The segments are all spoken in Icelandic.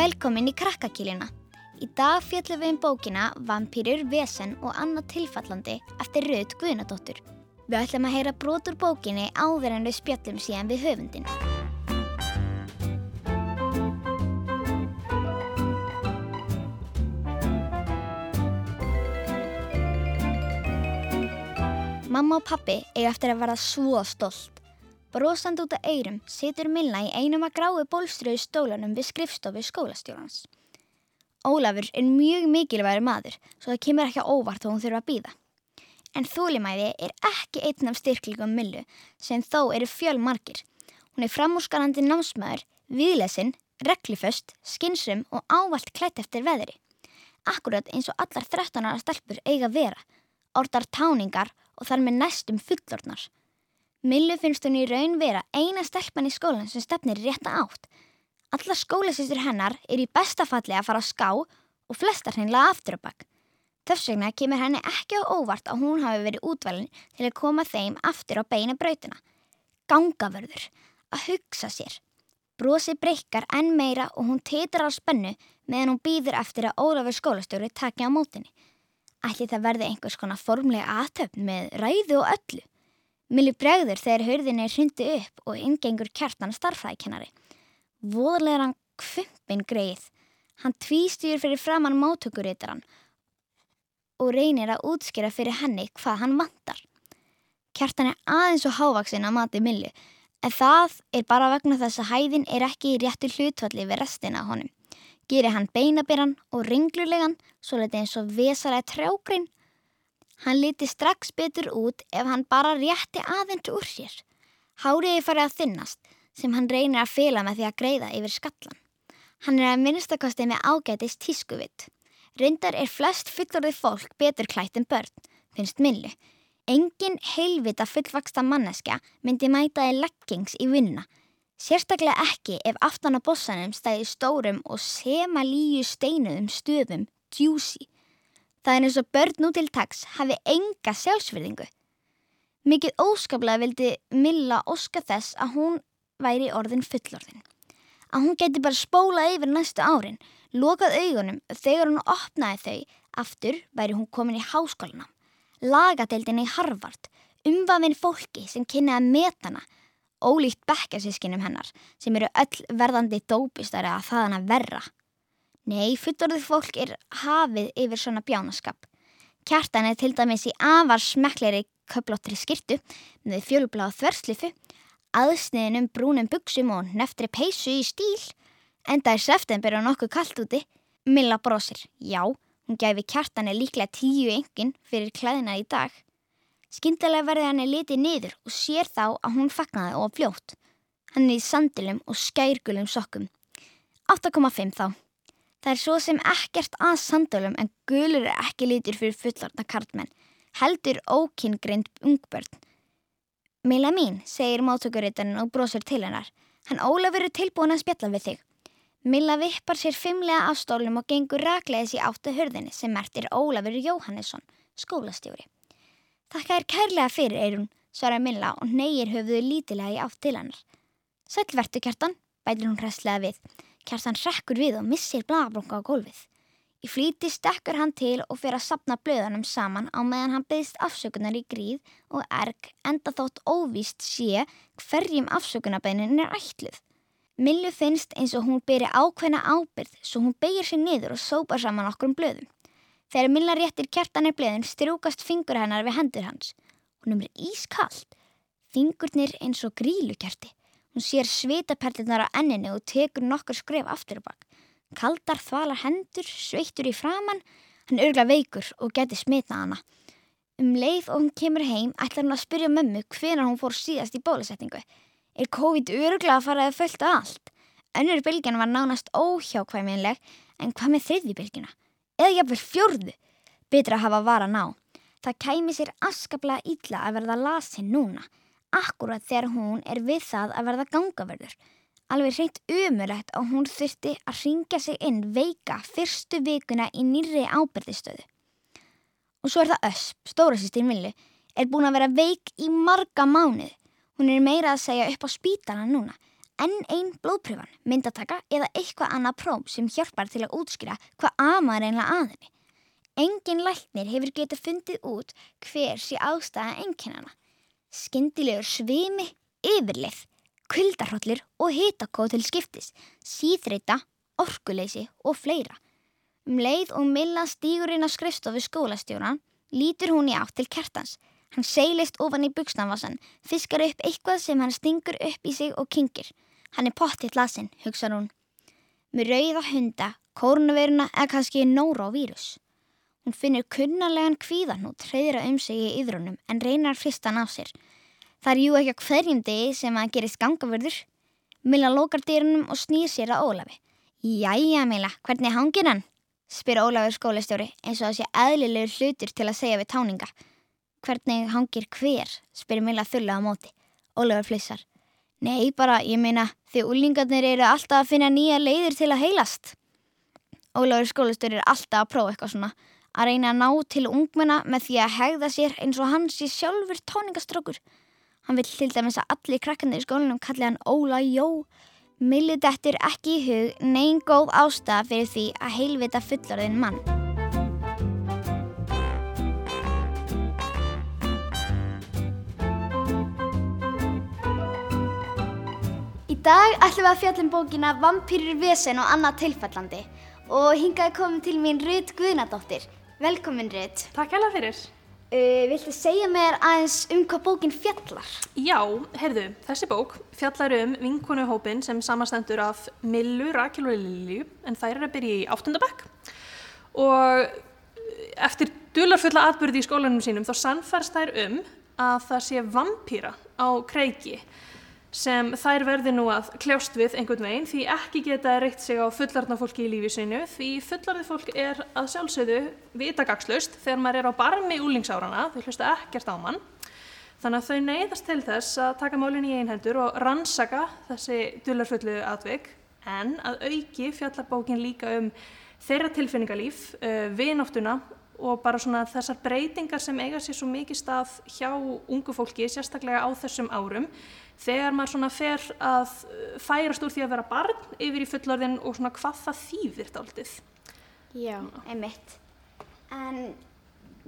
Velkomin í krakkakílina. Í dag fjallum við um bókina Vampýrur, Vesen og annað tilfallandi eftir Röð Guðnadóttur. Við ætlum að heyra brotur bókinni áður en við spjallum síðan við höfundin. Mamma og pappi eiga eftir að verða svo stolt. Bróstand út af eirum situr Milla í einum að grái bólströðu stólanum við skrifstofu skólastjórnans. Ólafur er mjög mikilvægur maður svo það kemur ekki óvart þó hún þurfa að býða. En þúlimæði er ekki einn af styrklingum Millu sem þó eru fjölmarkir. Hún er framúrskarandi námsmaður, viðlesinn, regliföst, skinsum og ávalt klætt eftir veðri. Akkurat eins og allar 13 ára stelpur eiga vera, orðar táningar og þar með næstum fullornar. Millu finnst hún í raun vera eina stelpan í skólan sem stefnir rétta átt. Alla skólasýstur hennar er í bestafalli að fara á ská og flestar hreinlega aftur á bakk. Þess vegna kemur henni ekki á óvart að hún hafi verið útvalin til að koma þeim aftur á beina brautina. Gangavörður, að hugsa sér. Brosi breykar enn meira og hún teitar á spennu meðan hún býður eftir að Ólafur skólastjóri takja á mótinni. Ætli það verði einhvers konar formlega aðtöfn með ræðu og öllu. Milli bregður þegar hörðinni hrundi upp og ingengur kjartan starfræðikennari. Voðlega hann kvimpin greið. Hann tvístýr fyrir framann mótökurítaran og reynir að útskýra fyrir henni hvað hann vantar. Kjartan er aðeins og hávaksin að mati Milli en það er bara vegna þess að hæðin er ekki í réttu hlutvalli við restina af honum. Gerir hann beinabiran og ringlulegan svo letið eins og vesaræð trjágrein Hann liti strax betur út ef hann bara rétti aðeins úr sér. Háriði farið að þinnast sem hann reynir að fela með því að greiða yfir skallan. Hann er að minnstakosti með ágætist tískuvitt. Reyndar er flest fullorðið fólk betur klætt en börn, finnst milli. Engin heilvita fullvaksta manneska myndi mætaði leggings í vinnuna. Sérstaklega ekki ef aftan á bossanum stæði stórum og sema líu steinuðum stöfum djúsi. Það er eins og börn nú til taks hafi enga sjálfsverðingu. Mikið óskaplega vildi Milla óska þess að hún væri orðin fullorðin. Að hún geti bara spólað yfir næstu árin, lokað augunum þegar hún opnaði þau aftur væri hún komin í háskóluna. Lagadeildin í Harvard, umvafinn fólki sem kynni að metana, ólíkt bekkasískinum hennar sem eru öll verðandi dópistari að þaðan að verra. Nei, fullorðið fólk er hafið yfir svona bjánaskap. Kjartan er til dæmis í afar smekkleiri köplóttri skirtu með fjölubláð þverslifu, aðsniðinum brúnum buksum og neftri peysu í stíl. Enda er september og nokkuð kallt úti. Milla brosir. Já, hún gæfi kjartan er líklega tíu engin fyrir klæðina í dag. Skyndilega verði hann er litið niður og sér þá að hún fagnaði og fljótt. Hann er í sandilum og skærgulum sokkum. 8,5 þá. Það er svo sem ekkert að sandölum en gulur er ekki lítur fyrir fullarna karlmenn, heldur ókyngrind ungbörn. Mila mín, segir mátökurittarinn og brosir til hennar. Hann Ólafur er tilbúin að spjalla við þig. Mila vippar sér fimmlega af stólum og gengur rakleðis í áttu hörðinni sem mertir Ólafur Jóhannesson, skólastjóri. Þakka er kærlega fyrir eirun, svarar Mila og neyir höfuðu lítilega í átt til hennar. Sælvertu kjartan, bælir hún hræstlega við. Kjartan rekkur við og missir blagablunga á gólfið. Í flíti stekkur hann til og fyrir að sapna blöðunum saman á meðan hann byggst afsökunar í gríð og erg enda þótt óvíst sé hverjum afsökunarbeinin er ætluð. Millu finnst eins og hún byrja ákveðna ábyrð svo hún beigir sér niður og sópar saman okkur um blöðum. Þegar Milla réttir kjartanir blöðin strjúkast fingur hennar við hendur hans. Hún er ískallt. Fingurnir eins og grílukerti. Hún sér svitaperlinnar á enninu og tekur nokkur skref aftur og bakk. Kaldar þvalar hendur, sveittur í framann, hann örgla veikur og geti smitnað hana. Um leið og hún kemur heim ætlar hann að spyrja mömmu hvenar hún fór síðast í bólusetningu. Er COVID örgla að fara að fölta allt? Önnur bylgjan var nánast óhjákvæminleg en hvað með þriðji bylgjuna? Eða jafnvel fjörðu? Betra að hafa vara ná. Það kæmi sér askaplega ítla að verða lasin núna akkurat þegar hún er við það að verða gangaverður. Alveg hreint umurlegt að hún þurfti að ringja sig inn veika fyrstu vikuna í nýri ábyrðistöðu. Og svo er það Ösp, stórasýstin Millu, er búin að vera veik í marga mánuð. Hún er meira að segja upp á spítana núna. enn einn blóðpröfan, myndataka eða eitthvað annað próm sem hjálpar til að útskýra hvað amaður einlega aðinni. Engin læknir hefur getið fundið út hver sé ástæða enginnana. Skyndilegur svimi, yfirlið, kuldarhóllir og hitakóð til skiptis, síþreita, orkuleysi og fleira. Um leið og Milla stýgur inn á skrifstofu skólastjóran, lítur hún í átt til kertans. Hann seilist ofan í buksnavassan, fiskar upp eitthvað sem hann stingur upp í sig og kingir. Hann er pottitt lasinn, hugsa hún. Með rauða hunda, kórnaveruna eða kannski nóra á vírus. Hún finnir kunnarlegan kvíðanút hreyðra um sig í yðrunum en reynar fristan á sér. Það er jú ekki að hverjum degi sem að gerist gangavörður. Milla lokar dyrunum og snýr sér að Ólafi. Jæja Milla, hvernig hangir hann? spyr Ólafur skólastjóri eins og það sé eðlilegur hlutur til að segja við táninga. Hvernig hangir hver? spyr Milla þulla á móti. Ólafur flissar. Nei, bara, ég meina, því úlingarnir eru alltaf að finna nýja leiðir til að heilast. Ólafur skólastjóri er alltaf að prófa eitthvað svona. Að reyna að ná til ungmenna með því að hegða sér eins og hans sé sjálfur táningaströkkur. Hann vil til dæmis að allir krakkandir í skólinum kalli hann Óla Jó. Milli dettur ekki í hug neyn góð ástæða fyrir því að heilvita fullorðin mann. Í dag ætlum við að fjallum bókina Vampýrir vesen og annað tilfallandi og hingaði komið til mín Rut Guðnadóttir. Velkomin Rut. Takk hella fyrir. Uh, viltu segja mér aðeins um hvað bókin fjallar? Já, heyrðu, þessi bók fjallar um vinkonuhópin sem samastendur af Millu, Rakel og Lilju en þær eru að byrja í áttundabæk og eftir dularfulla atbyrði í skólanum sínum þá sannfærst þær um að það sé vampýra á kreiki sem þær verði nú að kljást við einhvern veginn því ekki geta reitt sig á fullarna fólki í lífi sinu því fullarði fólk er að sjálfsögðu vitagagslaust þegar maður er á barmi úlingsárana, þau hlusta ekkert á mann. Þannig að þau neyðast til þess að taka málinn í einhendur og rannsaka þessi dullarfullu atvik en að auki fjallarbókin líka um þeirra tilfinningalíf, uh, vinóttuna og bara svona þessar breytingar sem eiga sér svo mikið stað hjá ungu fólki, sérstaklega á þessum árum þegar maður svona fer að færast úr því að vera barn yfir í fullorðin og svona hvað það þýðir dálitið. Já, einmitt. En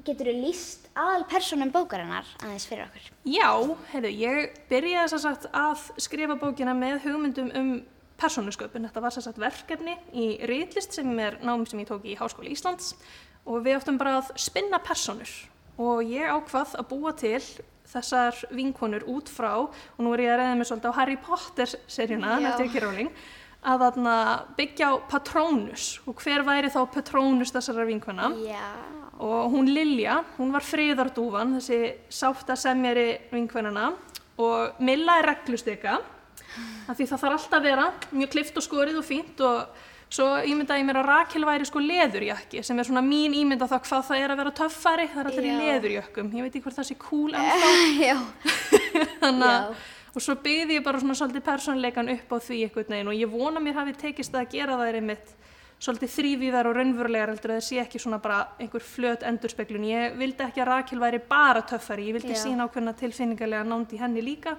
getur þú líst aðal personum bókarinnar aðeins fyrir okkur? Já, heyrðu, ég byrjaði þess að að skrifa bókina með hugmyndum um persónusköpun. Þetta var þess að verkefni í Ríðlist sem er námi sem ég tók í Háskóli Íslands og við áttum bara að spinna personur og ég ákvað að búa til þessar vinkonur út frá og nú er ég að reyða mig svolítið á Harry Potter seríuna, er ekki róling að þarna byggja á Patronus. Og hver væri þá Patronus þessara vinkona? Já. og hún Lilja, hún var friðardúfan þessi sátt að semjari vinkvenana og Milla er reglusteka af því það þarf alltaf að vera mjög klift og skorið og fínt og Svo ímyndaði ég mér að Rakel væri sko leðurjakki sem er svona mín ímynda þá hvað það er að vera töffari, það er allir í leðurjökkum. Ég veit ekki hvort það sé cool ennþá. Já. Þannig að, og svo byggði ég bara svona svolítið persónleikan upp á því einhvern veginn og ég vona mér hafi tekist að gera það einmitt svolítið þrývíðar og raunverulegar heldur að það sé ekki svona bara einhver flöt endurspeglun. Ég vildi ekki að Rakel væri bara töffari, ég vildi Já. sína ákveðna tilfinningarlega nándi henni líka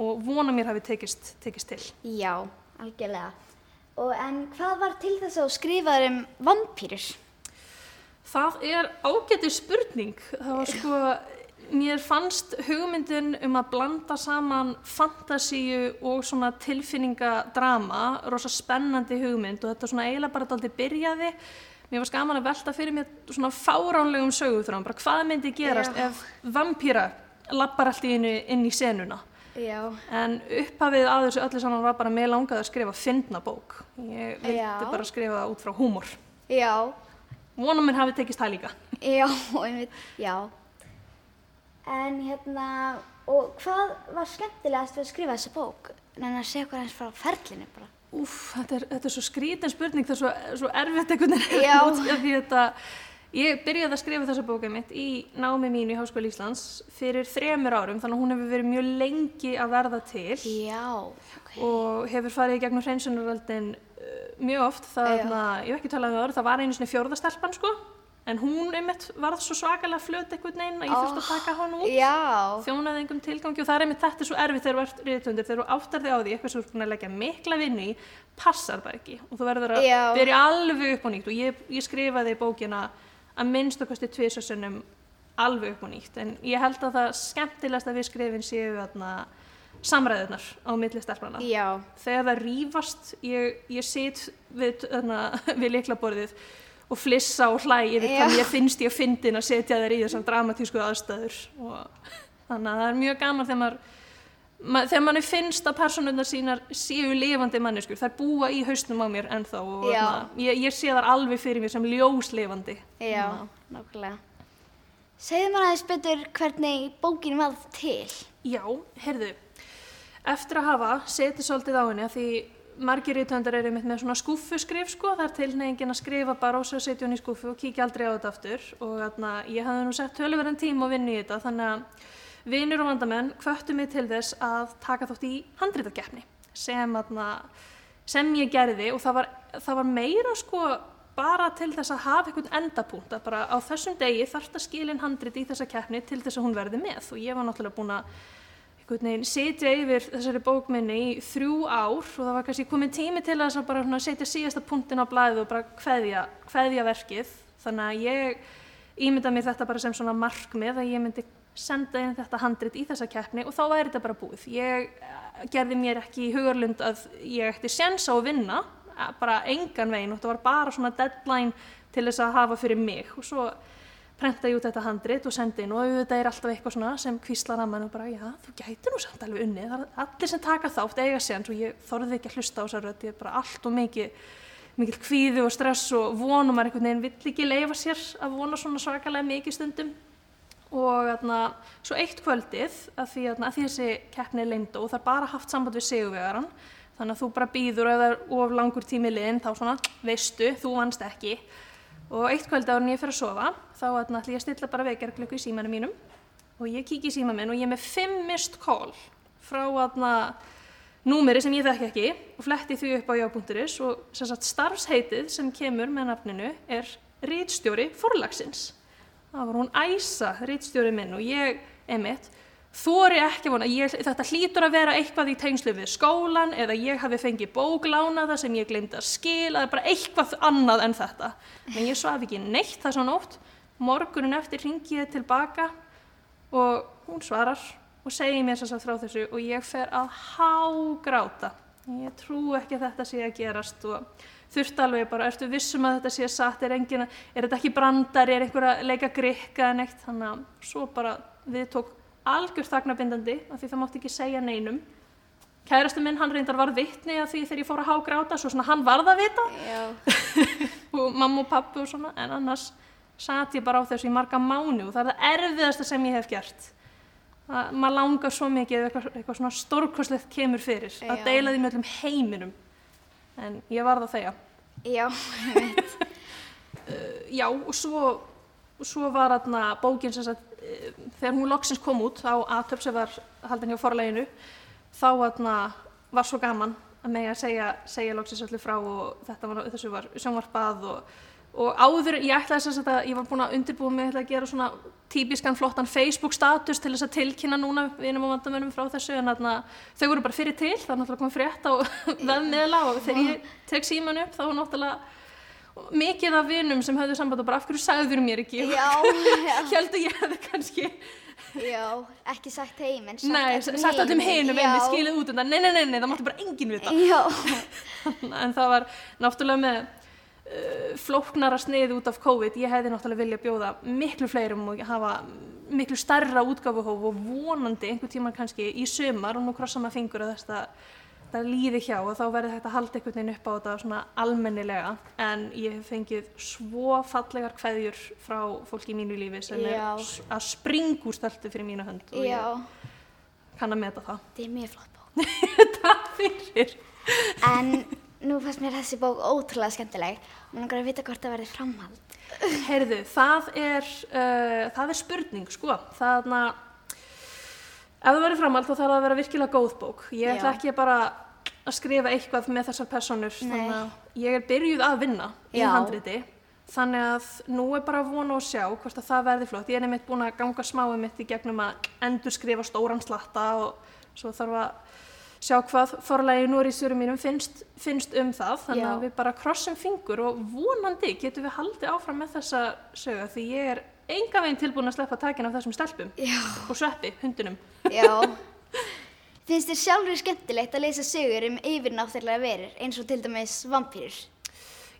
og vona mér hafi tekist, tekist til. Já, algjörlega. Og en hvað var til þess að skrifaður um vampýrur? Það er ágætið spurning. Það var sko, mér fannst hugmyndin um að blanda saman fantasíu og svona tilfinningadrama, rosa spennandi hugmynd og þetta svona eiginlega bara aldrei byrjaði. Mér var skaman að velta fyrir mér svona fáránlegum söguþrán, bara hvað myndi gerast Já. ef vampýra lappar allt í inn, inn í senuna. Já. En upphafið að þessu öllu saman var bara mér langaði að skrifa fyndna bók. Ég vildi Já. bara skrifa það út frá húmor. Já. Vonum minn hafi tekist það líka. Já, einmitt, já. En hérna, og hvað var skemmtilegast við að skrifa þessa bók? Nenni að segja hvað eins frá ferlinu bara. Úf, þetta er, þetta er svo skrítin spurning, það er svo, svo erfitt einhvern veginn. Já. út af því þetta, ég byrjaði að skrifa þessa bóka mitt í námi mínu í Háskóli Íslands fyrir þremur árum, þannig að hún hefur verið mjög lengi að verða til. Já, ok. og hefur farið í gegnum hreinsunaröldin uh, mjög oft. Já. na, ég hef ekki talað um það orð, það var einu svona fjórðastelpan sko, en hún einmitt varð svo svakalega flöt einhvern veginn að ég þurfti að taka hann út. Já, þjónaði engum tilgangi og það er einmitt þetta er svo erfitt þegar þú ert rítöndur, þegar þú áttar þig á því eitthvað sem þú ert búin að leggja mikla vinnu í passar bara ekki. Og þú verður að byrja alveg upp á nýtt. Og ég, ég skrifaði bókina að minnst okkar tvisasunum alveg upp á nýtt. En ég held að það skemmtilegast að við skrifin séu þarna samræðunar á milli stelprana já, þegar það rýfast ég, ég sit við, við leiklaborðið og flissa og hlæ yfir hvað mér finnst ég að fyndin að setja þær í þessar dramatísku aðstæður. Og þannig að það er mjög gaman þegar maður ma þegar manni finnst að personurnar sínar séu lifandi manneskur, þær búa í hausnum á mér ennþá og Já. þarna, ég, ég sé þar alveg fyrir mér sem ljóslifandi já, nákvæmlega. Segðu mér aðeins betur hvernig bókin varð til. Já, heyrðu, eftir að hafa setið svolítið á henni að því margir rítöndar eru mitt með svona skúffuskrif sko, það er tilnefingin að skrifa bara og svo setja hún í skúffu og kíkja aldrei á þetta aftur og þarna, ég hafði nú sett tölverðan tíma og vinni í þetta þannig að vinur og vandamenn hvöttu mig til þess að taka þátt í handrítakeppni sem, sem ég gerði og það var, það var meira sko bara til þess að hafa einhvern endapunkt að bara á þessum degi þarft að skilin handrit í þessa keppni til þess að hún verði með. Og ég var náttúrulega búin að sitja yfir þessari bókminni í þrjú ár og það var kannski komin tími til þess að bara setja síðasta punktin á blæðu og bara kveðja, kveðja verkið. Þannig að ég ímynda mér þetta bara sem svona markmið að ég myndi senda inn þetta handrit í þessa keppni og þá væri þetta bara búið. Ég eh, gerði mér ekki í hugarlund að ég ætti sjens á að vinna, eh, bara engan veginn og þetta var bara svona deadline til þess að hafa fyrir mig. Og svo prenta ég út þetta handrit og sendi inn og auðvitað er alltaf eitthvað svona sem kvíslar að mann og bara já, þú gæti nú samt alveg unni það er allir sem taka þátt eiga sér og ég þorði ekki að hlusta á þessar rödd. Ég er bara allt og mikið mikil kvíði og stress og vonum maður einhvern veginn vill ekki leifa sér að vona svona svakalega mikið stundum og þarna, svo eitt kvöldið að því, þarna, að því þessi keppni er leynd og það er bara haft samband við sigurvegaran þannig að þú bara býður og ef það er of langur tími liðin þá svona, veistu, þú vannst ekki. Og eitt kvöldið ára en ég fyrir að sofa þá þarna, ætla ég að stilla bara vekjarklöku í símanum mínum. Og ég kík í síma minn og ég er með fimm mist call frá númeri sem ég þekki ekki og fletti því upp á já.is og starfsheitið sem kemur með nafninu er rítstjóri forlagsins það var hún Æsa, rítstjóri minn og ég, emitt, þóri ekki vona, ég, þetta hlýtur að vera eitthvað í tengslu við skólan eða ég hafi fengið bóklánaða sem ég glemdi að skila, bara eitthvað annað en þetta. En ég svaf ekki neitt þess að nótt, morgunin eftir ringi ég tilbaka og hún svarar og segir mér þess að frá þessu og ég fer að hágráta. Ég trú ekki að þetta sé að gerast og þurft alveg bara, ertu vissum að þetta sé satt, er, engin, er þetta ekki brandari, er einhver að leika grikka en eitt, þannig að svo bara við tók algjör þagnabindandi af því það mátti ekki segja neinum. Kærastu minn, hann reyndar var vittni að því þegar ég fór að hágráta, svo svona hann varð að vita og mamma og pappi og svona, en annars satt ég bara á þessu í marga mánu og það er það erfiðasta sem ég hef gert. Það, maður langar svo mikið ef eitthvað, eitthvað svona stórkoslegt kemur fyrir, Já. að deila því með öllum heiminum. En ég varð að þegja. já, einmitt. já og svo, svo var þarna bókin sem sagt, eh, þegar hún loksins kom út á aðtöp sem var haldin hjá forleginu þá þarna var svo gaman að mega að segja, segja loksins öllu frá og þetta var, þessu var sjónvarpað og, og áður, ég ætlaði sem sagt að ég var búin að undirbúa mig, að gera svona típiskan flottan Facebook status til þess að tilkynna núna vinum og vandamönnum frá þessu en þarna, þau voru bara fyrir til, það er náttúrulega komið frétt á vefmiðla og þegar ég tek síman upp þá var náttúrulega mikið af vinum sem höfðu samband og bara af hverju sagður mér ekki? Heldur ég hefði kannski já, ekki sagt heim en sagt nei, öllum sagt allum hinum Já. einmitt skilið út undan, nei, nei, nei, nei, það mátti bara enginn vita. Já, en það var náttúrulega með flóknara sniði út af COVID. Ég hefði náttúrulega vilja bjóða miklu fleirum og hafa miklu stærra útgáfuhóf og vonandi einhver tíma kannski í sumar og nú krossa maður fingur að þetta, þetta líði hjá og þá verði þetta halda einhvern veginn upp á þetta svona almennilega. En ég hef fengið svo fallegar kveðjur frá fólki í mínu lífi sem Já. er að springa úr stöldu fyrir mínu hönd og já, ég kann að meta það. Þetta er mjög flott bók. Takk fyrir. En nú fannst mér þessi bók ótrúlega skemmtileg Mér langar að vita hvort það verði framhald Heyrðu, það er, uh, það er spurning, sko. Þarna, ef það verður framhald þá þarf það að vera virkilega góð bók. Ég ætla ekki bara að skrifa eitthvað með þessar personur. Þannig að ég er byrjuð að vinna í Já. handriti. þannig að nú er bara að vona og sjá hvort að það verði flott. Ég er nefnitt búin að ganga smáið mitt í gegnum að endur skrifa stóran slatta og svo þarf að sjá hvað forlægi Nóriðsjörum mínum finnst, finnst um það. Þannig Já. að við bara krossum fingur og vonandi getum við haldið áfram með þessa söga því ég er enga veginn tilbúin að sleppa takin af þessum stelpum Já. og sveppi, hundunum. Já. Finnst þér sjálfur skemmtilegt að lesa sögur um yfirnáttúrulega verur eins og til dæmis vampýrur?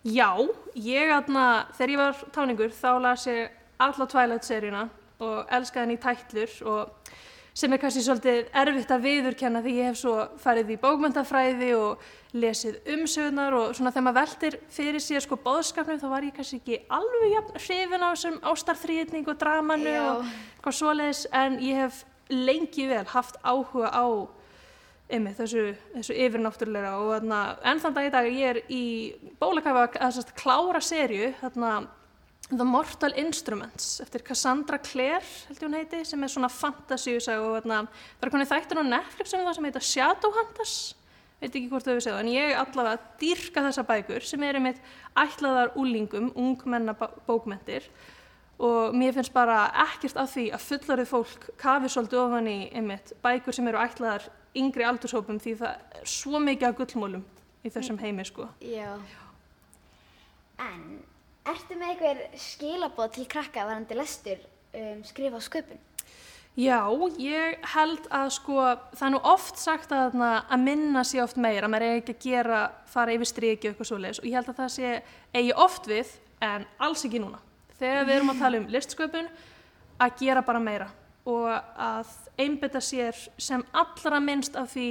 Já, ég aðna, þegar ég var táningur þá las ég alla Twilight-seríuna og elskaði henni í tætlur og sem er kannski svolítið erfitt að viðurkenna því ég hef svo farið í bókmöntafræði og lesið umsögnar og svona þegar maður veltir fyrir sér sko bóðskapnum þá var ég kannski ekki alveg jafn hrifin á þessum ástarþrýðning og dramanu Já. og hvað svoleiðis en ég hef lengi vel haft áhuga á einmitt, þessu, þessu yfirnáttúrulega og þarna, enn þann dag í dag ég er í bólakafa að klára serju þarna, The Mortal Instruments eftir Cassandra Clare held ég hún heiti sem er svona fantasíusaga og það er konið þættur á Netflix um það sem heita Shadowhunters veit ekki hvort þau hefur segið en ég allavega dýrka þessa bækur sem er einmitt ætlaðar úlingum, ungmenna bókmentir og mér finnst bara ekkert af því að fullarið fólk kafi svolítið ofan í einmitt, bækur sem eru ætlaðar yngri aldurshópum því það er svo mikið af gullmólum í þessum heimi sko. Já. En, ertu með einhver skilaboð til krakka varandi lestur um, skrifa á sköpun? Já, ég held að sko, það er nú oft sagt að, að minna sé oft meira, að maður er ekki að gera, fara yfir striki og eitthvað svoleiðis og ég held að það sé eigi oft við en alls ekki núna. Þegar við erum að tala um listsköpun, að gera bara meira og að einbytta sér sem allra minnst af því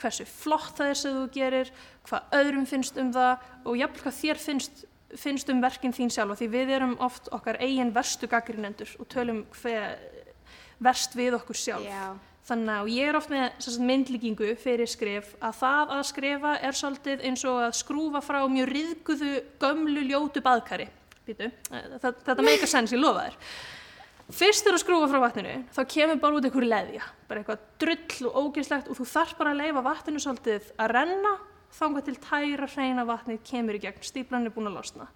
hversu flott það er sem þú gerir, hvað öðrum finnst um það og jafnvel hvað þér finnst, finnst um verkin þín sjálfa því við erum oft okkar eigin verstu gaggrinendur og tölum hver verst við okkur sjálf. Já. Þannig að ég er oft með sagt, myndlíkingu fyrir skrif að það að skrifa er svolítið eins og að skrúfa frá mjög riðguðu gömlu ljótu baðkari. Býtu, þetta, þetta meikar sens, ég lofa þér. Fyrst þegar þú skrúfa frá vatninu, þá kemur bara út einhver leðja, bara eitthvað drull og ógeðslegt og þú þarf bara að leifa vatninu svolítið að renna, þangað til tæra hreina vatnið kemur í gegn, stíplan er búin að losna.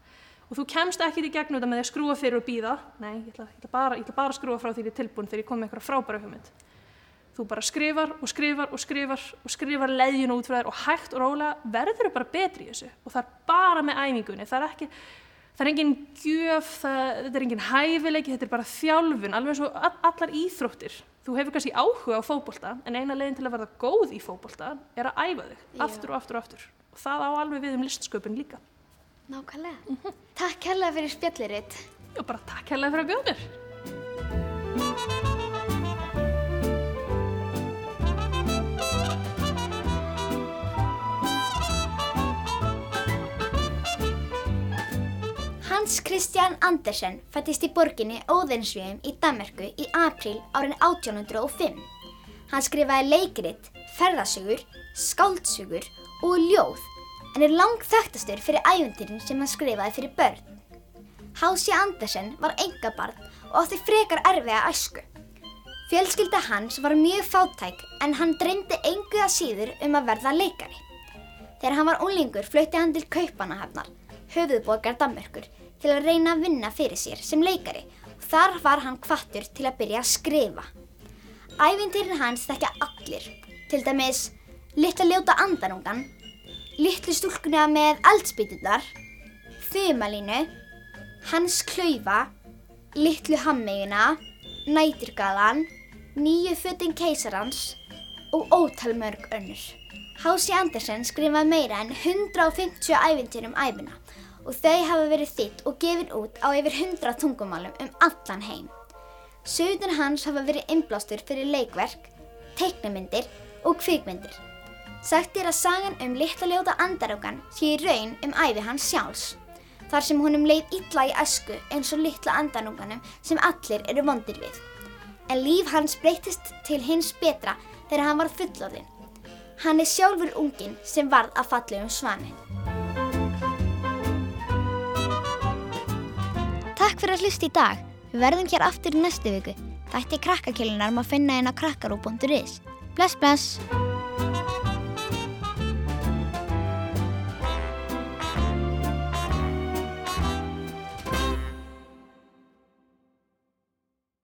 Og þú kemst ekki í gegn þetta með því að skrúfa fyrir og býða, nei, ég ætla, ég ætla, bara, að skrúfa frá því er tilbúin þegar ég kom með eitthvað frábæra hugmynd. Þú bara skrifar og skrifar og skrifar og skrifar leiðjun út frá þér og hægt og rólega verður þú bara betri í þessu og það er bara með æfingunni, það er ekki, það er engin gjöf, það, þetta er engin hæfileiki, þetta er bara þjálfun, alveg eins og all- allar íþróttir. Þú hefur kannski áhuga á fótbolta en eina leiðin til að verða góð í fótbolta er að æfa þig Já. aftur og aftur og aftur. Og það á alveg við um listsköpun líka. Nákvæmlega. Takk kærlega fyrir spjalliritt. Og bara takk hérlega fyrir að bjóða mér. Hans Christian Andersen fættist í borginni Óðinsvíum í Danmarku í apríl árin 1805. Hann skrifaði leikrit, ferðasugur, skáldsögur og ljóð en er langt þekktastur fyrir æventýrin sem hann skrifaði fyrir börn. Hási Andersen var engabarn og átti frekar erfiða æsku. Fjölskylda hans var mjög fátæk en hann dreymdi engu að síður um að verða leikari. Þegar hann var unglingur flutti hann til Kaupanahafnar, höfuðborgar Danmörkur, til að reyna að vinna fyrir sér sem leikari og þar var hann kvattur til að byrja að skrifa. Ævintýrin hans þekkja allir, til dæmis Littla ljóta andanungan, Littlu stúlkuna með eldspýtunar, Þumalínu, Hans klaufa, Littlu hammeguna, Næturgalan, Nýju fötin keisarans og ótal mörg önnur. Hási Andersen skrifaði meira en 150 ævintýr um æfina og þau hafa verið þitt og gefin út á yfir 100 tungumálum um allan heim. Sögurnar hans hafa verið innblástur fyrir leikverk, teiknumyndir og kvikmyndir. Sagt er að sagan um litla ljóta andarókan sé í raun um æfi hans sjálfs. Þar sem honum leið illa í æsku eins og litla andanúkanum sem allir eru vondir við. En líf hans breytist til hins betra þegar hann var fullorðinn. Hann er sjálfur unginn sem varð að fallu um svanin. Takk fyrir að hlusta í dag. Við verðum hér aftur í næstu viku. Þætti krakkakjölunar má finna inn á krakkarú.is. Bless, bless!